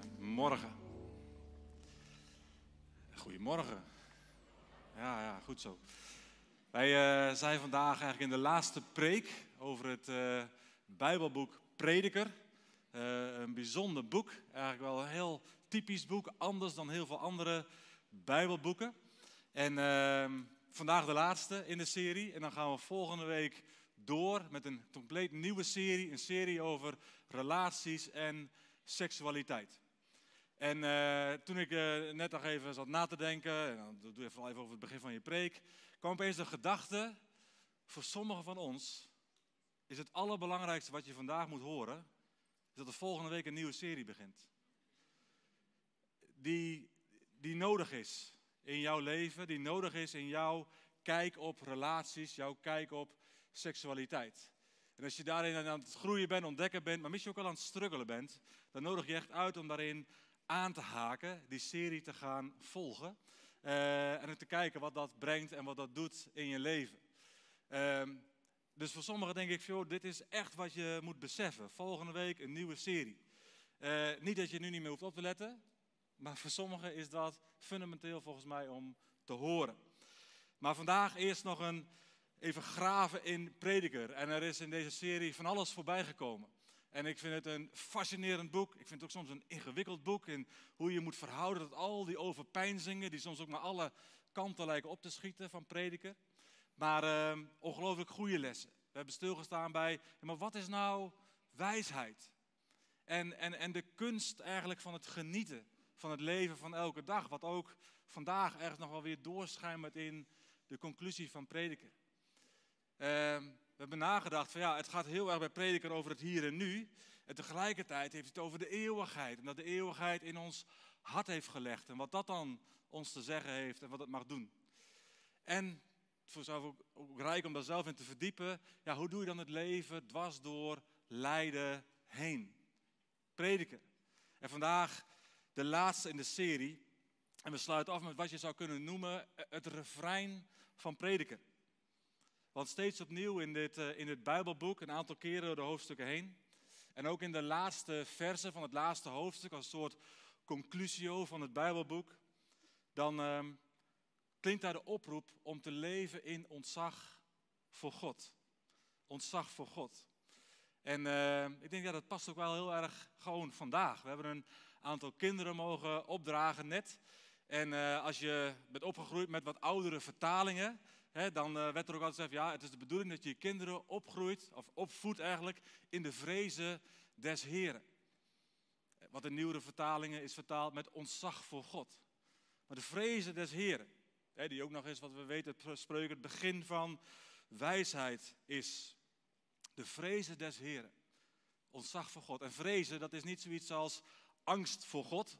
Goedemorgen. Goedemorgen. Ja, ja, goed zo. Wij uh, zijn vandaag eigenlijk in de laatste preek over het uh, Bijbelboek Prediker. Uh, een bijzonder boek, eigenlijk wel een heel typisch boek, anders dan heel veel andere Bijbelboeken. En ehm, vandaag de laatste in de serie. En dan gaan we volgende week door met een compleet nieuwe serie. Een serie over relaties en seksualiteit. En uh, toen ik uh, net nog even zat na te denken, en dan doe je vooral even over het begin van je preek, kwam opeens de gedachte, voor sommigen van ons is het allerbelangrijkste wat je vandaag moet horen, is dat er volgende week een nieuwe serie begint. Die, die nodig is in jouw leven, die nodig is in jouw kijk op relaties, jouw kijk op seksualiteit. En als je daarin aan het groeien bent, ontdekken bent, maar misschien ook al aan het struggelen bent, dan nodig je echt uit om daarin aan te haken, die serie te gaan volgen. Uh, en te kijken wat dat brengt en wat dat doet in je leven. Uh, dus voor sommigen denk ik, joh, dit is echt wat je moet beseffen. Volgende week een nieuwe serie. Uh, niet dat je nu niet meer hoeft op te letten, maar voor sommigen is dat fundamenteel volgens mij om te horen. Maar vandaag eerst nog een, even graven in prediker. En er is in deze serie van alles voorbij gekomen. En ik vind het een fascinerend boek. Ik vind het ook soms een ingewikkeld boek in hoe je moet verhouden tot al die overpeinzingen, die soms ook maar alle kanten lijken op te schieten van prediker. Maar uh, ongelooflijk goede lessen. We hebben stilgestaan bij, maar wat is nou wijsheid? En, en, en de kunst eigenlijk van het genieten van het leven van elke dag. Wat ook vandaag ergens nog wel weer doorschijnt in de conclusie van prediker. Uh, we hebben nagedacht van ja, het gaat heel erg bij prediker over het hier en nu. En tegelijkertijd heeft het over de eeuwigheid. En dat de eeuwigheid in ons hart heeft gelegd. En wat dat dan ons te zeggen heeft en wat het mag doen. En voor zelf ook, ook rijk om daar zelf in te verdiepen. Ja, hoe doe je dan het leven dwars door lijden heen? Prediken. En vandaag de laatste in de serie. En we sluiten af met wat je zou kunnen noemen het refrein van prediken. Want steeds opnieuw in dit, uh, in dit Bijbelboek, een aantal keren door de hoofdstukken heen. En ook in de laatste versen van het laatste hoofdstuk, als een soort conclusio van het Bijbelboek. Dan uh, klinkt daar de oproep om te leven in ontzag voor God. Ontzag voor God. En uh, ik denk, ja, dat past ook wel heel erg gewoon vandaag. We hebben een aantal kinderen mogen opdragen net. En uh, als je bent opgegroeid met wat oudere vertalingen, dan uh, werd er ook altijd gezegd, ja, het is de bedoeling dat je je kinderen opgroeit, of opvoedt eigenlijk, in de vrezen des Heren. Wat in nieuwere vertalingen is vertaald met ontzag voor God. Maar de vrezen des Heren, die ook nog eens, wat we weten, het spreuken, het begin van wijsheid is. De vrezen des Heren. Ontzag voor God. En vrezen, dat is niet zoiets als angst voor God.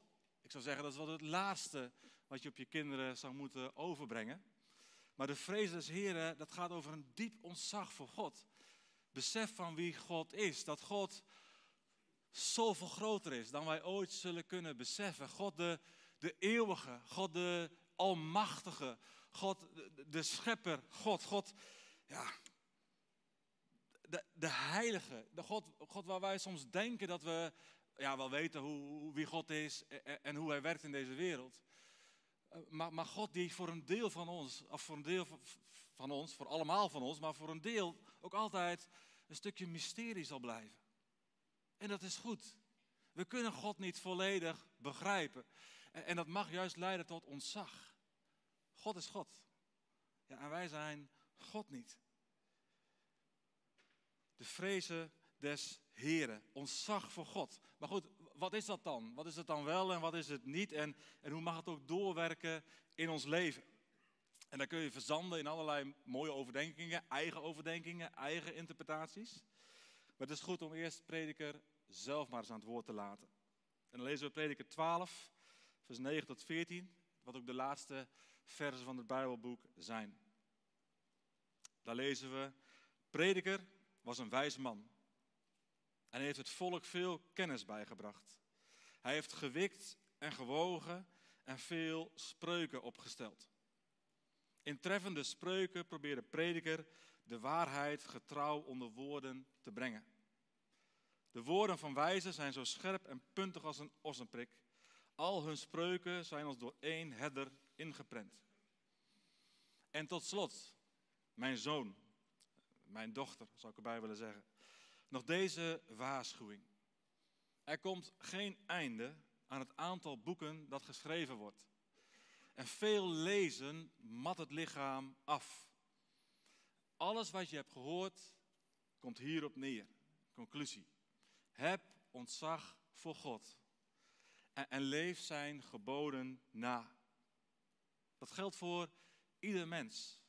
Ik zou zeggen, dat is wel het laatste wat je op je kinderen zou moeten overbrengen. Maar de vrees des Heren, dat gaat over een diep ontzag voor God. Besef van wie God is. Dat God zoveel groter is dan wij ooit zullen kunnen beseffen. God de, de eeuwige, God de almachtige, God de, de schepper, God, God, ja, de, de heilige. De God, God waar wij soms denken dat we ja, wel weten hoe, wie God is en, hoe hij werkt in deze wereld. Eh, maar, maar God die voor een deel van ons, of voor een deel van ons, voor allemaal van ons, maar voor een deel ook altijd een stukje mysterie zal blijven. En dat is goed. We kunnen God niet volledig begrijpen. En, en dat mag juist leiden tot ontzag. God is God. Ja, en wij zijn God niet. De vrezen des Heren, ontzag voor God. Maar goed, wat is dat dan? Wat is het dan wel en wat is het niet? En, en hoe mag het ook doorwerken in ons leven? En dan kun je verzanden in allerlei mooie overdenkingen, eigen overdenkingen, eigen interpretaties. Maar het is goed om eerst prediker zelf maar eens aan het woord te laten. En dan lezen we prediker 12, vers 9 tot 14, wat ook de laatste versen van het Bijbelboek zijn. Daar lezen we, prediker was een wijs man en heeft het volk veel kennis bijgebracht. Hij heeft gewikt en gewogen en veel spreuken opgesteld. In treffende spreuken probeerde prediker de waarheid getrouw onder woorden te brengen. De woorden van wijzen zijn zo scherp en puntig als een ossenprik. Al hun spreuken zijn als door één herder ingeprent. En tot slot, mijn zoon, mijn dochter, zou ik erbij willen zeggen. Nog deze waarschuwing. Er komt geen einde aan het aantal boeken dat geschreven wordt. En veel lezen mat het lichaam af. Alles wat je hebt gehoord, komt hierop neer. Conclusie. Heb ontzag voor God. En, en leef zijn geboden na. Dat geldt voor ieder mens.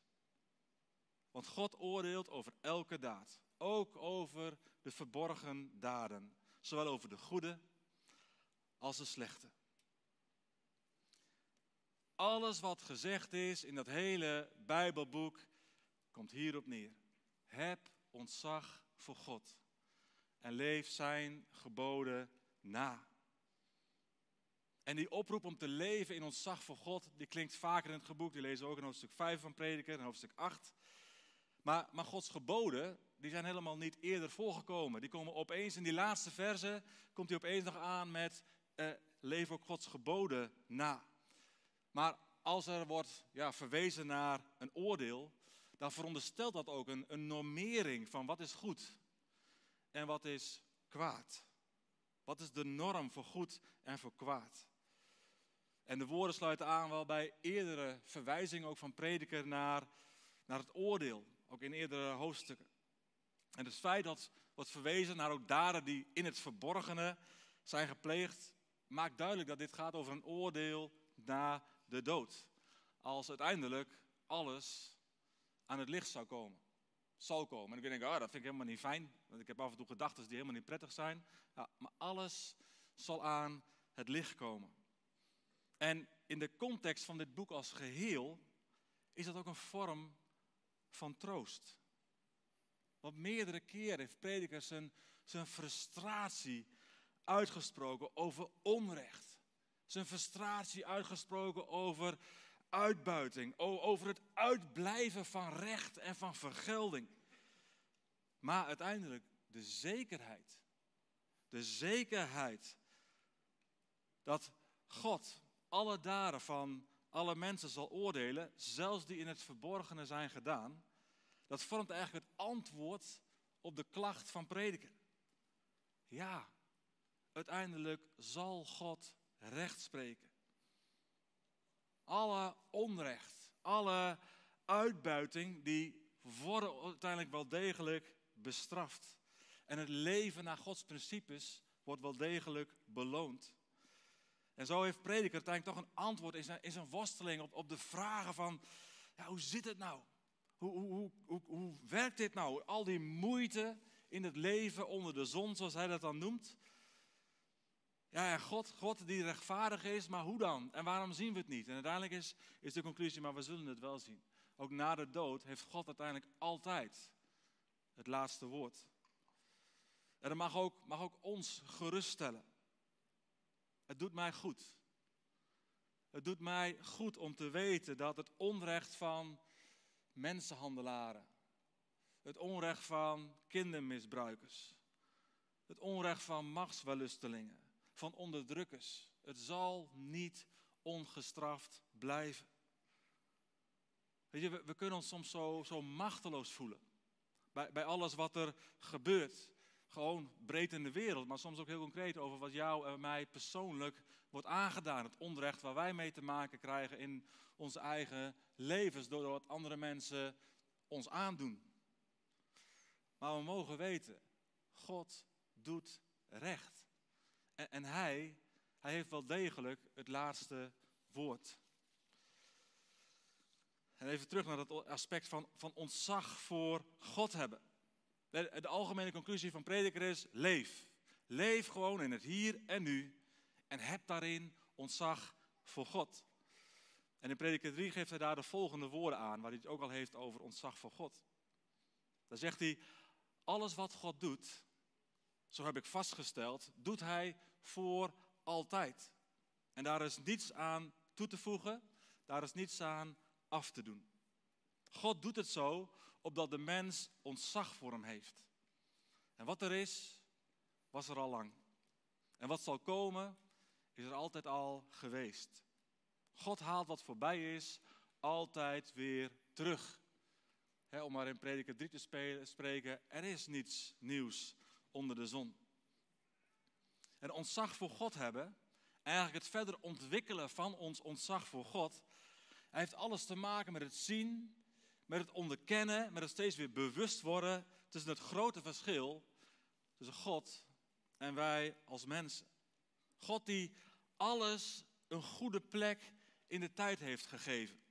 Want God oordeelt over elke daad. Ook over de verborgen daden. Zowel over de goede als de slechte. Alles wat gezegd is in dat hele Bijbelboek komt hierop neer. Heb ontzag voor God en leef zijn geboden na. En die oproep om te leven in ontzag voor God, die klinkt vaker in het geboek. Die lezen we ook in hoofdstuk 5 van Prediker en hoofdstuk 8. Maar, maar Gods geboden, die zijn helemaal niet eerder voorgekomen. Die komen opeens in die laatste verse, komt hij opeens nog aan met eh, leef ook Gods geboden na. Maar als er wordt ja, verwezen naar een oordeel, dan veronderstelt dat ook een, een normering van wat is goed en wat is kwaad. Wat is de norm voor goed en voor kwaad? En de woorden sluiten aan wel bij eerdere verwijzingen ook van prediker naar, naar het oordeel, ook in eerdere hoofdstukken. En het feit dat wordt verwezen naar ook daden die in het verborgene zijn gepleegd, maakt duidelijk dat dit gaat over een oordeel na de dood. Als uiteindelijk alles aan het licht zou komen. Zal komen. En ik denk, oh, dat vind ik helemaal niet fijn. Want ik heb af en toe gedachten die helemaal niet prettig zijn. Ja, maar alles zal aan het licht komen. En in de context van dit boek als geheel is dat ook een vorm van troost. Want meerdere keren heeft prediker zijn, zijn frustratie uitgesproken over onrecht. Zijn frustratie uitgesproken over uitbuiting, over het uitblijven van recht en van vergelding. Maar uiteindelijk de zekerheid, de zekerheid dat God alle daden van alle mensen zal oordelen, zelfs die in het verborgene zijn gedaan, dat vormt eigenlijk het antwoord op de klacht van prediker. Ja, uiteindelijk zal God recht spreken. Alle onrecht, alle uitbuiting, die worden uiteindelijk wel degelijk bestraft. En het leven naar Gods principes wordt wel degelijk beloond. En zo heeft prediker uiteindelijk toch een antwoord in zijn, in zijn worsteling op, op de vragen van, ja, hoe zit het nou? Hoe, hoe, hoe, hoe werkt dit nou? Al die moeite in het leven onder de zon, zoals hij dat dan noemt. Ja, God, God die rechtvaardig is, maar hoe dan? En waarom zien we het niet? En uiteindelijk is, is de conclusie, maar we zullen het wel zien. Ook na de dood heeft God uiteindelijk altijd het laatste woord. En dat mag ook, mag ook ons geruststellen. Het doet mij goed. Het doet mij goed om te weten dat het onrecht van mensenhandelaren, het onrecht van kindermisbruikers, het onrecht van machtswellustelingen, van onderdrukkers, het zal niet ongestraft blijven. Weet je, we, we kunnen ons soms zo, zo machteloos voelen bij, bij alles wat er gebeurt. Gewoon breed in de wereld, maar soms ook heel concreet over wat jou en mij persoonlijk wordt aangedaan. Het onrecht waar wij mee te maken krijgen in onze eigen levens, door wat andere mensen ons aandoen. Maar we mogen weten, God doet recht. En, en hij, hij heeft wel degelijk het laatste woord. En even terug naar dat aspect van, van ontzag voor God hebben. De, algemene conclusie van prediker is, leef. Leef gewoon in het hier en nu. En heb daarin ontzag voor God. En in prediker 3 geeft hij daar de volgende woorden aan, waar hij het ook al heeft over ontzag voor God. Dan zegt hij, alles wat God doet, zo heb ik vastgesteld, doet hij voor altijd. En daar is niets aan toe te voegen, daar is niets aan af te doen. God doet het zo opdat de mens ontzag voor hem heeft. En wat er is, was er al lang. En wat zal komen, is er altijd al geweest. God haalt wat voorbij is altijd weer terug. om maar in Prediker 3 te spreken, er is niets nieuws onder de zon. En ontzag voor God hebben, eigenlijk het verder ontwikkelen van ons ontzag voor God, heeft alles te maken met het zien, met het onderkennen, met het steeds weer bewust worden tussen het grote verschil tussen God en wij als mensen. God die alles een goede plek in de tijd heeft gegeven.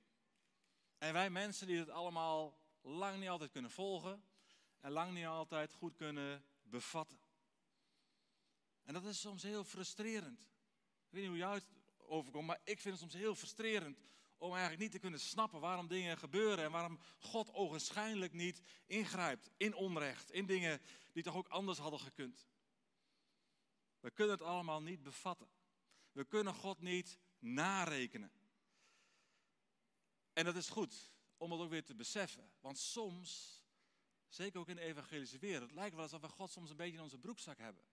En wij mensen die het allemaal lang niet altijd kunnen volgen en lang niet altijd goed kunnen bevatten. En dat is soms heel frustrerend. Ik weet niet hoe jou het overkomt, maar ik vind het soms heel frustrerend om eigenlijk niet te kunnen snappen waarom dingen gebeuren en waarom God ogenschijnlijk niet ingrijpt in onrecht, in dingen die toch ook anders hadden gekund. We kunnen het allemaal niet bevatten. We kunnen God niet narekenen. En dat is goed om het ook weer te beseffen. Want soms, zeker ook in de evangelische wereld, lijkt wel alsof we God soms een beetje in onze broekzak hebben.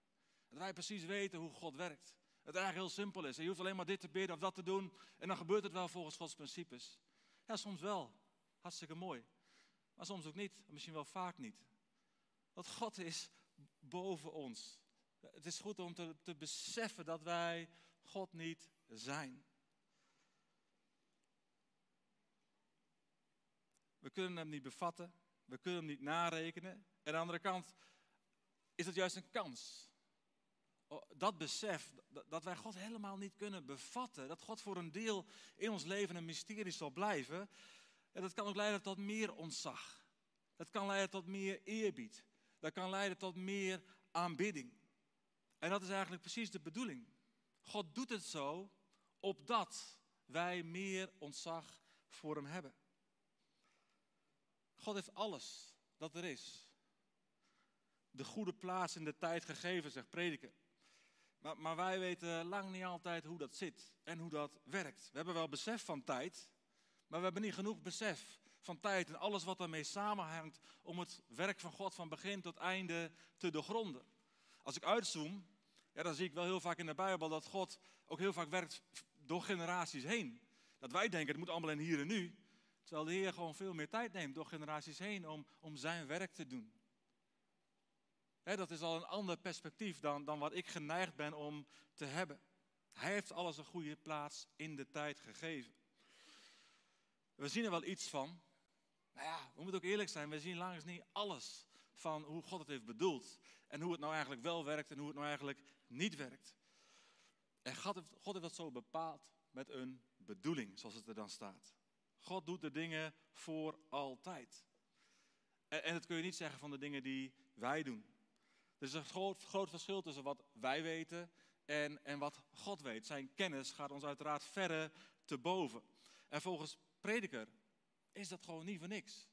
Dat wij precies weten hoe God werkt. Het eigenlijk heel simpel is. Je hoeft alleen maar dit te bidden of dat te doen en dan gebeurt het wel volgens Gods principes. Ja, soms wel. Hartstikke mooi. Maar soms ook niet. Misschien wel vaak niet. Want God is boven ons. Het is goed om te, te beseffen dat wij God niet zijn. We kunnen hem niet bevatten. We kunnen hem niet narekenen. En aan de andere kant is het juist een kans. Oh, dat besef, dat wij God helemaal niet kunnen bevatten. Dat God voor een deel in ons leven een mysterie zal blijven. En dat kan ook leiden tot meer ontzag. Dat kan leiden tot meer eerbied. Dat kan leiden tot meer aanbidding. En dat is eigenlijk precies de bedoeling. God doet het zo opdat wij meer ontzag voor Hem hebben. God heeft alles dat er is. De goede plaats in de tijd gegeven, zegt prediker. Maar, maar, wij weten lang niet altijd hoe dat zit en hoe dat werkt. We hebben wel besef van tijd, maar we hebben niet genoeg besef van tijd en alles wat daarmee samenhangt om het werk van God van begin tot einde te doorgronden. Als ik uitzoom, ja, dan zie ik wel heel vaak in de Bijbel dat God ook heel vaak werkt door generaties heen. Dat wij denken, het moet allemaal in hier en nu. Terwijl de Heer gewoon veel meer tijd neemt door generaties heen om, om zijn werk te doen. Dat is al een ander perspectief dan, dan wat ik geneigd ben om te hebben. Hij heeft alles een goede plaats in de tijd gegeven. We zien er wel iets van. Maar ja, we moeten ook eerlijk zijn, we zien langs niet alles van hoe God het heeft bedoeld. En hoe het nou eigenlijk wel werkt en hoe het nou eigenlijk niet werkt. En God heeft, God heeft dat zo bepaald met een bedoeling, zoals het er dan staat. God doet de dingen voor altijd. En, en dat kun je niet zeggen van de dingen die wij doen. Er is een groot, verschil tussen wat wij weten en, en wat God weet. Zijn kennis gaat ons uiteraard verre te boven. En volgens prediker is dat gewoon niet voor niks.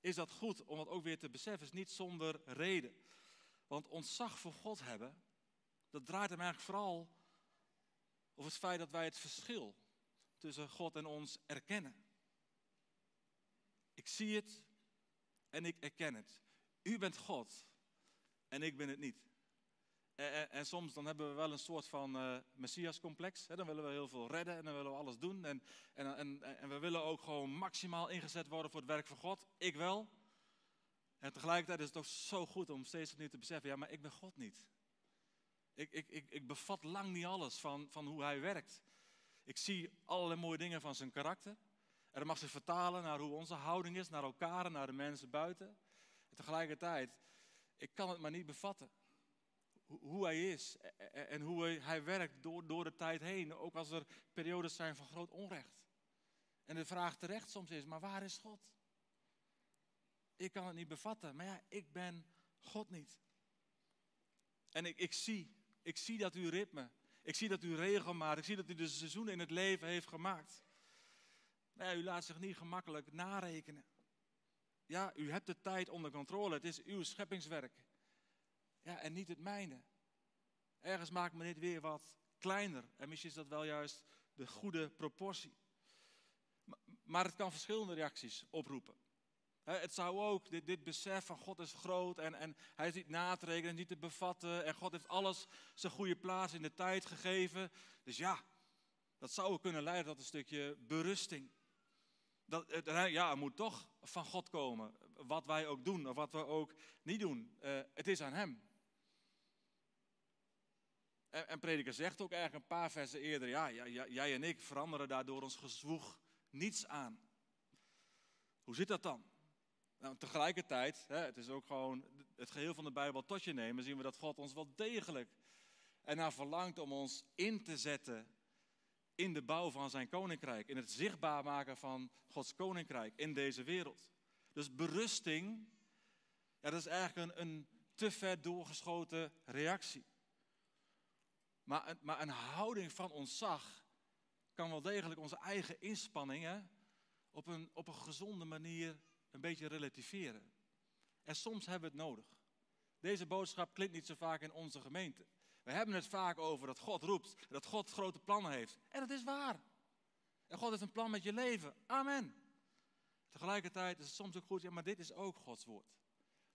Is dat goed om dat ook weer te beseffen? Is niet zonder reden. Want ontzag voor God hebben, dat draait hem eigenlijk vooral over het feit dat wij het verschil tussen God en ons erkennen. Ik zie het en ik erken het. U bent God en ik ben het niet. En, en, soms dan hebben we wel een soort van uh, messiascomplex. Dan willen we heel veel redden en dan willen we alles doen. En, en, en, en we willen ook gewoon maximaal ingezet worden voor het werk van God. Ik wel. En tegelijkertijd is het ook zo goed om steeds opnieuw te beseffen, ja, maar ik ben God niet. Ik, ik, ik, ik bevat lang niet alles van, van hoe hij werkt. Ik zie allerlei mooie dingen van zijn karakter. En dat mag zich vertalen naar hoe onze houding is, naar elkaar en naar de mensen buiten. En tegelijkertijd, ik kan het maar niet bevatten. Hoe hij is en hoe hij werkt door, door de tijd heen. Ook als er periodes zijn van groot onrecht. En de vraag terecht soms is, maar waar is God? Ik kan het niet bevatten, maar ja, ik ben God niet. En ik, ik zie, ik zie dat u ritme, ik zie dat u regelmaat, ik zie dat u de seizoenen in het leven heeft gemaakt. Maar ja, u laat zich niet gemakkelijk narekenen. Ja, u hebt de tijd onder controle, het is uw scheppingswerk. Ja, en niet het mijne. Ergens maakt me dit weer wat kleiner. En misschien is dat wel juist de goede proportie. Maar het kan verschillende reacties oproepen. Het zou ook dit, besef van God is groot en, en hij is niet na te rekenen, niet te bevatten. En God heeft alles zijn goede plaats in de tijd gegeven. Dus ja, dat zou kunnen leiden tot een stukje berusting. Dat, het, ja, het moet toch van God komen. Wat wij ook doen of wat we ook niet doen. Uh, het is aan Hem. En, en Prediker zegt ook eigenlijk een paar versen eerder: ja, jij en ik veranderen daardoor ons gezwoeg niets aan. Hoe zit dat dan? Nou, tegelijkertijd, hè, het is ook gewoon het geheel van de Bijbel tot je nemen, zien we dat God ons wel degelijk en naar verlangt om ons in te zetten in de bouw van zijn koninkrijk, in het zichtbaar maken van Gods koninkrijk in deze wereld. Dus berusting, ja, dat is eigenlijk een, een te ver doorgeschoten reactie. Maar, maar een houding van ontzag kan wel degelijk onze eigen inspanningen op een, op een gezonde manier een beetje relativeren. En soms hebben we het nodig. Deze boodschap klinkt niet zo vaak in onze gemeente. We hebben het vaak over dat God roept, dat God grote plannen heeft. En dat is waar. En God heeft een plan met je leven. Amen. Tegelijkertijd is het soms ook goed, ja, maar dit is ook Gods woord.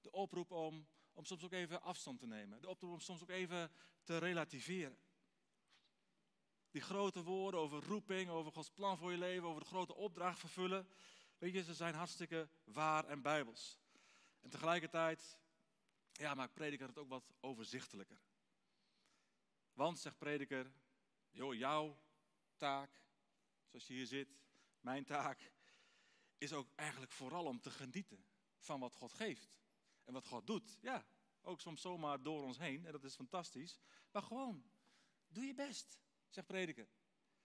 De oproep om, om soms ook even afstand te nemen. De oproep om soms ook even te relativeren. Die grote woorden over roeping, over Gods plan voor je leven, over de grote opdracht vervullen. Weet je, ze zijn hartstikke waar en bijbels. En tegelijkertijd, ja, maakt prediker het ook wat overzichtelijker. Want, zegt prediker, jouw taak, zoals je hier zit, mijn taak, is ook eigenlijk vooral om te genieten van wat God geeft. En wat God doet. Ja, ook soms zomaar door ons heen, en dat is fantastisch. Maar gewoon, doe je best, zegt prediker.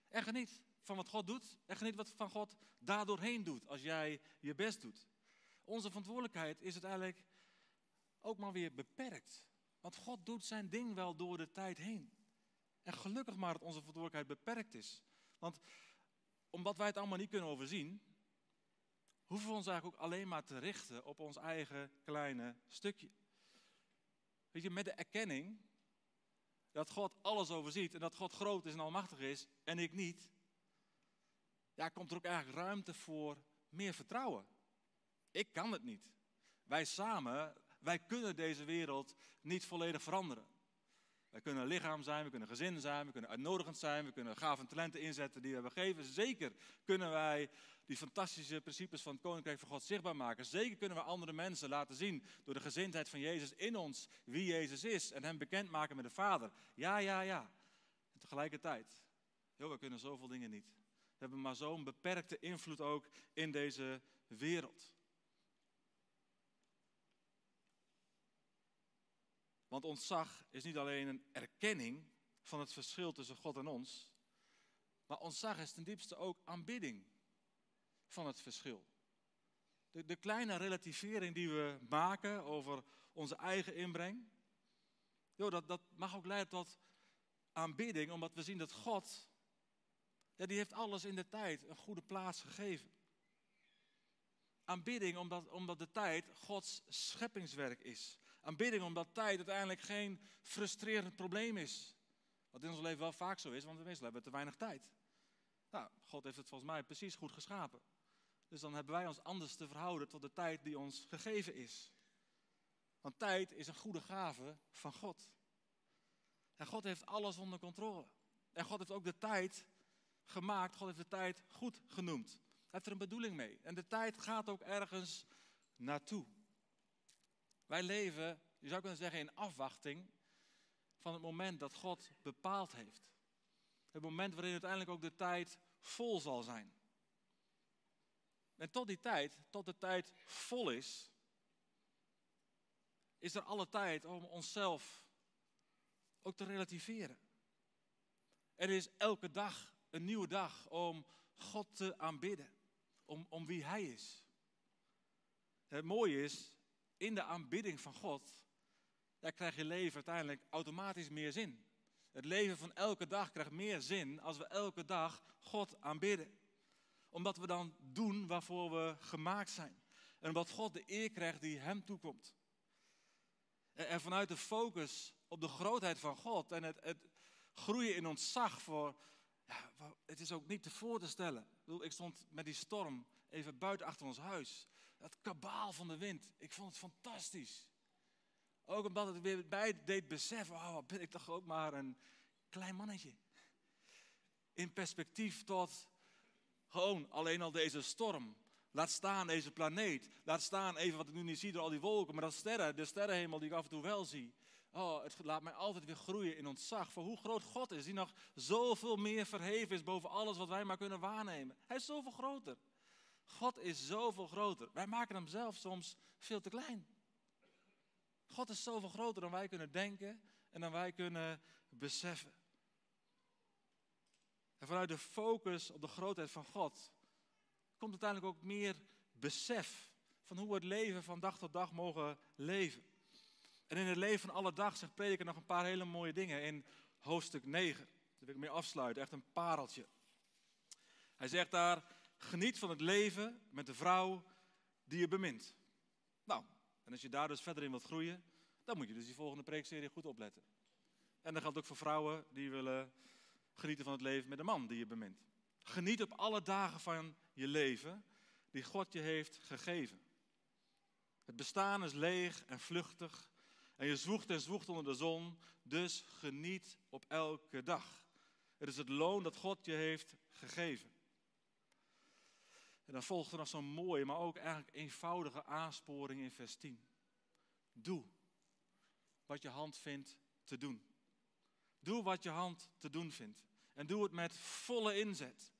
En geniet van wat God doet. En geniet wat van God daardoorheen doet, als jij je best doet. Onze verantwoordelijkheid is uiteindelijk ook maar weer beperkt. Want God doet zijn ding wel door de tijd heen. En gelukkig maar dat onze verantwoordelijkheid beperkt is. Want omdat wij het allemaal niet kunnen overzien, hoeven we ons eigenlijk ook alleen maar te richten op ons eigen kleine stukje. Weet je, met de erkenning dat God alles overziet en dat God groot is en almachtig is en ik niet, ja, komt er ook eigenlijk ruimte voor meer vertrouwen. Ik kan het niet. Wij samen, wij kunnen deze wereld niet volledig veranderen. Wij kunnen lichaam zijn, we kunnen gezin zijn, we kunnen uitnodigend zijn, we kunnen gaven talenten inzetten die we hebben gegeven. Zeker kunnen wij die fantastische principes van het Koninkrijk van God zichtbaar maken. Zeker kunnen we andere mensen laten zien door de gezindheid van Jezus in ons wie Jezus is en hem bekendmaken met de Vader. Ja, ja, ja. En tegelijkertijd, joh, we kunnen zoveel dingen niet. We hebben maar zo'n beperkte invloed ook in deze wereld. Want ontzag is niet alleen een erkenning van het verschil tussen God en ons, maar ontzag is ten diepste ook aanbidding van het verschil. De, de kleine relativering die we maken over onze eigen inbreng, joh, dat, dat mag ook leiden tot aanbidding, omdat we zien dat God, ja, die heeft alles in de tijd een goede plaats gegeven. Aanbidding omdat, omdat de tijd Gods scheppingswerk is. Aanbidding omdat tijd uiteindelijk geen frustrerend probleem is. Wat in ons leven wel vaak zo is, want we meestal hebben te weinig tijd. Nou, God heeft het volgens mij precies goed geschapen. Dus dan hebben wij ons anders te verhouden tot de tijd die ons gegeven is. Want tijd is een goede gave van God. En God heeft alles onder controle. En God heeft ook de tijd gemaakt, God heeft de tijd goed genoemd. Hij heeft er een bedoeling mee. En de tijd gaat ook ergens naartoe. Wij leven, je zou kunnen zeggen, in afwachting van het moment dat God bepaald heeft. Het moment waarin uiteindelijk ook de tijd vol zal zijn. En tot die tijd, tot de tijd vol is, is er alle tijd om onszelf ook te relativeren. Er is elke dag een nieuwe dag om God te aanbidden, om, om wie Hij is. Het mooie is, in de aanbidding van God, daar krijg je leven uiteindelijk automatisch meer zin. Het leven van elke dag krijgt meer zin als we elke dag God aanbidden. Omdat we dan doen waarvoor we gemaakt zijn. En omdat God de eer krijgt die Hem toekomt. En vanuit de focus op de grootheid van God en het, het groeien in ontzag voor, ja, het is ook niet te voor te stellen. Ik stond met die storm even buiten achter ons huis. Dat kabaal van de wind. Ik vond het fantastisch. Ook omdat het weer bij deed beseffen, oh, wat ben ik toch ook maar een klein mannetje. In perspectief tot gewoon alleen al deze storm. Laat staan deze planeet. Laat staan even wat ik nu niet zie door al die wolken. Maar dat sterren, de sterrenhemel die ik af en toe wel zie. Oh, het laat mij altijd weer groeien in ontzag voor hoe groot God is. Die nog zoveel meer verheven is boven alles wat wij maar kunnen waarnemen. Hij is zoveel groter. God is zoveel groter. Wij maken hem zelf soms veel te klein. God is zoveel groter dan wij kunnen denken en dan wij kunnen beseffen. En vanuit de focus op de grootheid van God komt uiteindelijk ook meer besef van hoe we het leven van dag tot dag mogen leven. En in het leven van alle dag zegt prediker nog een paar hele mooie dingen in hoofdstuk 9. Daar wil ik mee afsluiten, echt een pareltje. Hij zegt daar, geniet van het leven met de vrouw die je bemint. Nou, en als je daar dus verder in wilt groeien, dan moet je dus die volgende preekserie goed opletten. En dat geldt ook voor vrouwen die willen genieten van het leven met de man die je bemint. Geniet op alle dagen van je leven die God je heeft gegeven. Het bestaan is leeg en vluchtig en je zwoegt en zwoegt onder de zon, dus geniet op elke dag. Het is het loon dat God je heeft gegeven. En dan volgt er nog zo'n mooie, maar ook eigenlijk eenvoudige aansporing in vers 10. Doe wat je hand vindt te doen. Doe wat je hand te doen vindt. En doe het met volle inzet.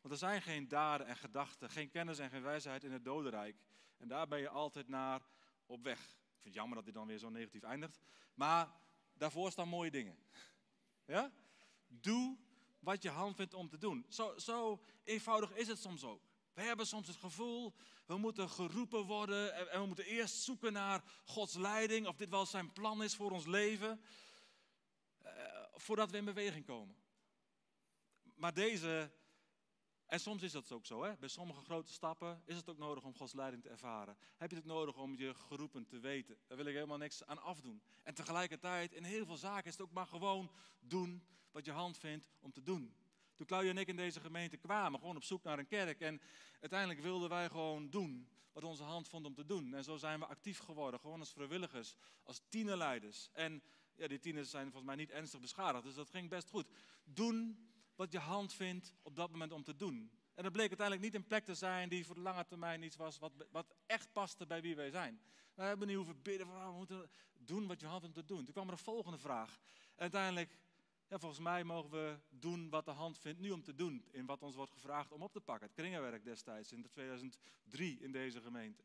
Want er zijn geen daden en gedachten, geen kennis en geen wijsheid in het dodenrijk. En daar ben je altijd naar op weg. Ik vind het jammer dat dit dan weer zo negatief eindigt. Maar daarvoor staan mooie dingen. Ja? Doe wat je hand vindt om te doen. Zo, zo eenvoudig is het soms ook. We hebben soms het gevoel, we moeten geroepen worden en we moeten eerst zoeken naar Gods leiding, of dit wel zijn plan is voor ons leven, eh, voordat we in beweging komen. Maar deze, en soms is dat ook zo, hè? bij sommige grote stappen is het ook nodig om Gods leiding te ervaren. Heb je het nodig om je geroepen te weten? Daar wil ik helemaal niks aan afdoen. En tegelijkertijd, in heel veel zaken is het ook maar gewoon doen wat je hand vindt om te doen. Toen Claudia en ik in deze gemeente kwamen, gewoon op zoek naar een kerk. En uiteindelijk wilden wij gewoon doen wat onze hand vond om te doen. En zo zijn we actief geworden, gewoon als vrijwilligers, als tienerleiders. En ja, die tieners zijn volgens mij niet ernstig beschadigd, dus dat ging best goed. Doen wat je hand vindt op dat moment om te doen. En dat bleek uiteindelijk niet een plek te zijn die voor de lange termijn iets was wat, wat echt paste bij wie wij zijn. We hebben niet hoeven bidden van, oh, we moeten doen wat je hand om te doen. Toen kwam er een volgende vraag. Uiteindelijk ja, volgens mij mogen we doen wat de hand vindt nu om te doen. In wat ons wordt gevraagd om op te pakken. Het kringenwerk destijds in 2003 in deze gemeente.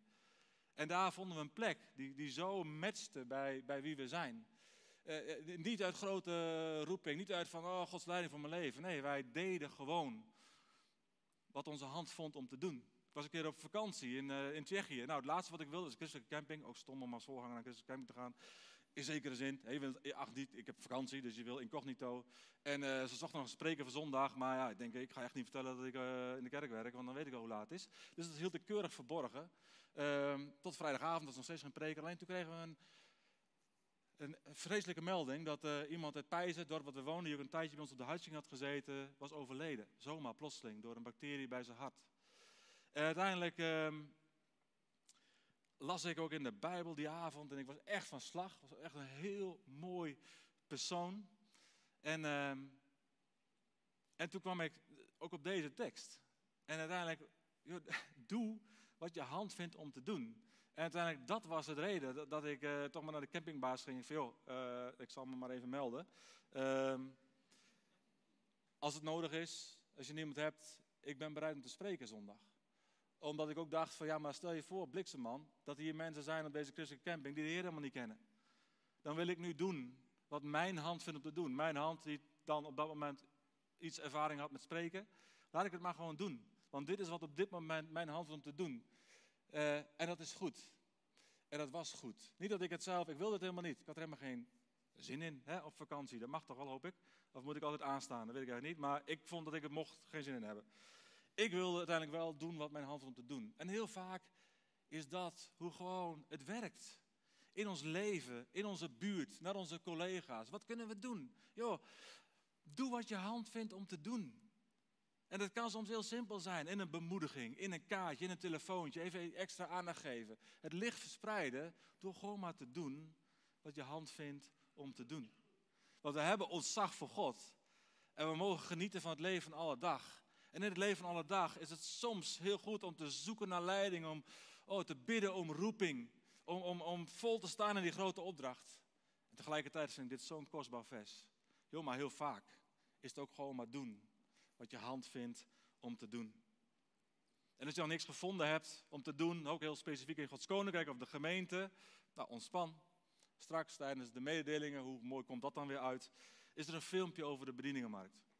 En daar vonden we een plek die, die zo matchte bij, bij wie we zijn. Eh, eh niet uit grote roeping, niet uit van oh, Gods leiding voor mijn leven. Nee, wij deden gewoon wat onze hand vond om te doen. Ik was een keer op vakantie in, uh, in Tsjechië. Nou, het laatste wat ik wilde is christelijke camping. Ook stom om als voorganger naar christelijke camping te gaan in zekere zin. Je wilt, ach, niet, ik heb vakantie, dus je wil incognito. En uh, ze zocht nog een spreker voor zondag, maar ja, ik denk, ik ga echt niet vertellen dat ik uh, in de kerk werk, want dan weet ik al hoe laat het is. Dus dat hield ik keurig verborgen. Uh, tot vrijdagavond, is nog steeds geen preker. Alleen toen kregen we een, een, vreselijke melding dat iemand uit Pijzen, dorp wat we woonden, die ook een tijdje bij ons op de huising had gezeten, was overleden. Zomaar, plotseling, door een bacterie bij zijn hart. Uiteindelijk ehm, las ik ook in de Bijbel die avond en ik was echt van slag. was echt een heel mooi persoon. En, uh, en toen kwam ik ook op deze tekst. En uiteindelijk, doe wat je hand vindt om te doen. En uiteindelijk, dat was het reden dat, ik uh, toch maar naar de campingbaas ging. Van, joh, uh, ik zal me maar even melden. Uh, als het nodig is, als je niemand hebt, ik ben bereid om te spreken zondag omdat ik ook dacht van ja, maar stel je voor, bliksemman, dat hier mensen zijn op deze christelijke camping die de Heer helemaal niet kennen. Dan wil ik nu doen wat mijn hand vindt om te doen. Mijn hand die dan op dat moment iets ervaring had met spreken. Laat ik het maar gewoon doen. Want dit is wat op dit moment mijn hand vindt om te doen. Uh, en dat is goed. En dat was goed. Niet dat ik het zelf, ik wilde het helemaal niet. Ik had er helemaal geen zin in hè, op vakantie. Dat mag toch wel, hoop ik. Of moet ik altijd aanstaan? Dat weet ik eigenlijk niet. Maar ik vond dat ik het mocht geen zin in hebben. Ik wilde uiteindelijk wel doen wat mijn hand vond te doen. En heel vaak is dat hoe gewoon het werkt. In ons leven, in onze buurt, naar onze collega's. Wat kunnen we doen? Joh, doe wat je hand vindt om te doen. En dat kan soms heel simpel zijn. In een bemoediging, in een kaartje, in een telefoontje. Even extra aandacht geven. Het licht verspreiden door gewoon maar te doen wat je hand vindt om te doen. Want we hebben ontzag voor God. En we mogen genieten van het leven alle dag. En in het leven van alle dag is het soms heel goed om te zoeken naar leiding. Om oh, te bidden om roeping. Om, om, om vol te staan in die grote opdracht. En tegelijkertijd vind ik dit zo'n kostbaar vers. Heel maar heel vaak is het ook gewoon maar doen wat je hand vindt om te doen. En als je nog niks gevonden hebt om te doen, ook heel specifiek in Gods Koninkrijk of de gemeente, nou ontspan. Straks tijdens de mededelingen, hoe mooi komt dat dan weer uit, is er een filmpje over de bedieningenmarkt.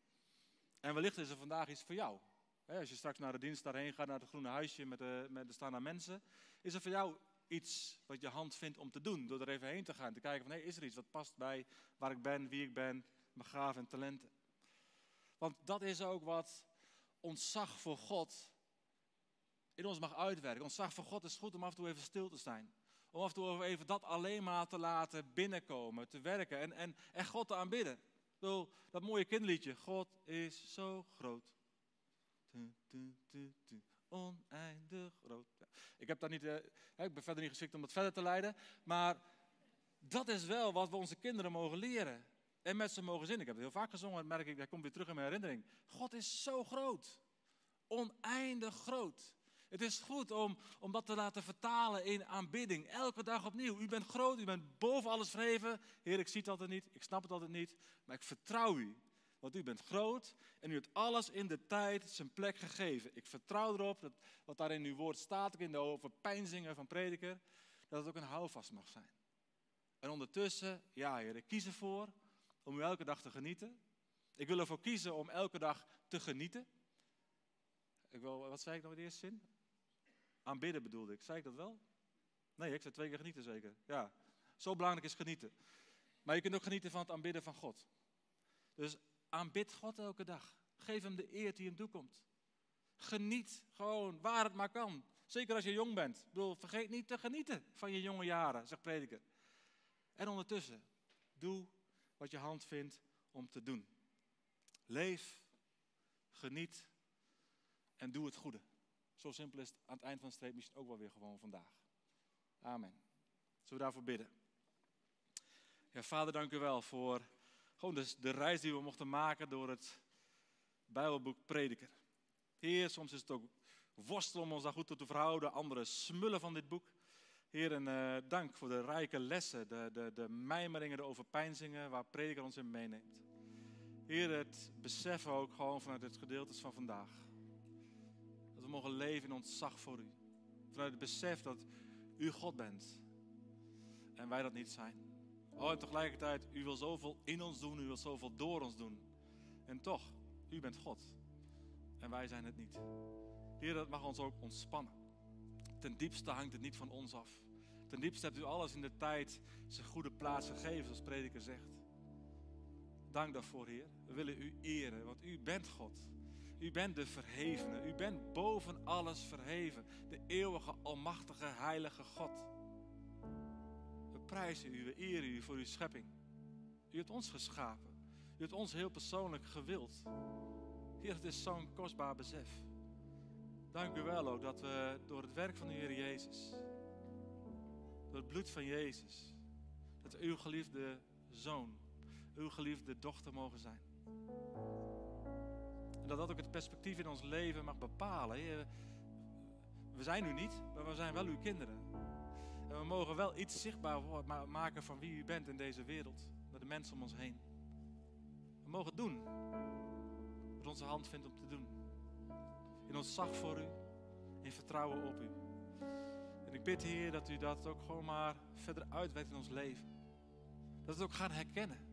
En wellicht is er vandaag iets voor jou. Als je straks naar de dienst daarheen gaat, naar het groene huisje met de, met de staan mensen, is er voor jou iets wat je hand vindt om te doen. Door er even heen te gaan, te kijken van, hé, is er iets wat past bij waar ik ben, wie ik ben, mijn gaven en talenten. Want dat is ook wat ontzag voor God in ons mag uitwerken. Ontzag voor God is goed om af en toe even stil te zijn. Om af en toe even dat alleen maar te laten binnenkomen, te werken en, en, en God te aanbidden. Ik dat mooie kinderliedje, God is zo groot. oneindig groot. Ik, heb daar niet, uh, ik ben verder niet geschikt om het verder te leiden, maar dat is wel wat we onze kinderen mogen leren. En met ze mogen zingen. Ik heb het heel vaak gezongen, merk ik, dat komt weer terug in mijn herinnering. God is zo groot. Oneindig groot. Het is goed om, om dat te laten vertalen in aanbidding. Elke dag opnieuw. U bent groot, u bent boven alles verheven. Heer, ik zie het altijd niet, ik snap het altijd niet. Maar ik vertrouw u. Want u bent groot en u hebt alles in de tijd zijn plek gegeven. Ik vertrouw erop dat wat daar in uw woord staat, in de overpeinzingen van prediker, dat het ook een houvast mag zijn. En ondertussen, ja Heer, ik kies ervoor om u elke dag te genieten. Ik wil ervoor kiezen om elke dag te genieten. Ik wil, wat zei ik nou in de eerste zin? Aanbidden bedoelde ik. Zei ik dat wel? Nee, ik zei twee keer genieten zeker. Ja, zo belangrijk is genieten. Maar je kunt ook genieten van het aanbidden van God. Dus aanbid God elke dag. Geef hem de eer die hem toekomt. Geniet gewoon waar het maar kan. Zeker als je jong bent. Ik bedoel, vergeet niet te genieten van je jonge jaren, zegt prediker. En ondertussen, doe wat je hand vindt om te doen. Leef, geniet en doe het goede. Zo simpel is het aan het eind van de streep misschien ook wel weer gewoon vandaag. Amen. Zullen we daarvoor bidden? Ja, vader, dank u wel voor gewoon de, de reis die we mochten maken door het Bijbelboek Prediker. Heer, soms is het ook worstelen om ons daar goed toe te verhouden. Anderen smullen van dit boek. Heer, en uh, dank voor de rijke lessen, de, de, de mijmeringen, de overpeinzingen waar prediker ons in meeneemt. Heer, het beseffen ook gewoon vanuit het gedeelte van vandaag. Mogen leven in ontzag voor u. Vanuit het besef dat u God bent en wij dat niet zijn. Oh, en tegelijkertijd, u wil zoveel in ons doen, u wil zoveel door ons doen. En toch, u bent God en wij zijn het niet. Heer, dat mag ons ook ontspannen. Ten diepste hangt het niet van ons af. Ten diepste hebt u alles in de tijd zijn goede plaats gegeven, zoals prediker zegt. Dank daarvoor, Heer. We willen u eren, want u bent God. U bent de verhevene. U bent boven alles verheven. De eeuwige, almachtige, heilige God. We prijzen u, we eren u voor uw schepping. U hebt ons geschapen. U hebt ons heel persoonlijk gewild. Heer, het is zo'n kostbaar besef. Dank u wel ook dat we door het werk van de Heer Jezus, door het bloed van Jezus, dat we uw geliefde zoon, uw geliefde dochter mogen zijn. En dat dat ook het perspectief in ons leven mag bepalen. We zijn u niet, maar we zijn wel uw kinderen. En we mogen wel iets zichtbaar maken van wie u bent in deze wereld, met de mensen om ons heen. We mogen doen wat onze hand vindt om te doen in ontzag voor u, in vertrouwen op u. En ik bid, Heer, dat u dat ook gewoon maar verder uitwerkt in ons leven. Dat we het ook gaan herkennen.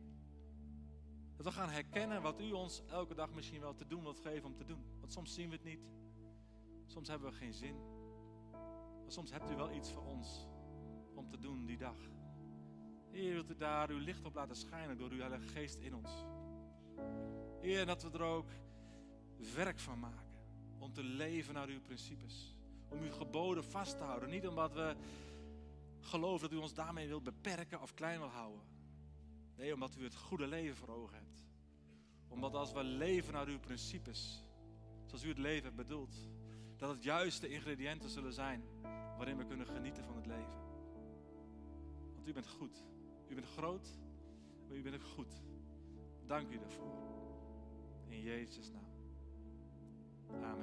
Dat we gaan herkennen wat u ons elke dag misschien wel te doen wilt geven om te doen. Want soms zien we het niet. Soms hebben we geen zin. Maar soms hebt u wel iets voor ons om te doen die dag. Heer, wilt u daar uw licht op laten schijnen door uw Heilige Geest in ons. Heer, dat we er ook werk van maken om te leven naar uw principes. Om uw geboden vast te houden. Niet omdat we geloven dat u ons daarmee wilt beperken of klein wil houden. Nee, omdat u het goede leven voor ogen hebt. Omdat als we leven naar uw principes, zoals u het leven hebt bedoeld. Dat het juiste ingrediënten zullen zijn waarin we kunnen genieten van het leven. Want u bent goed. U bent groot, maar u bent ook goed. Dank u daarvoor. In Jezus' naam.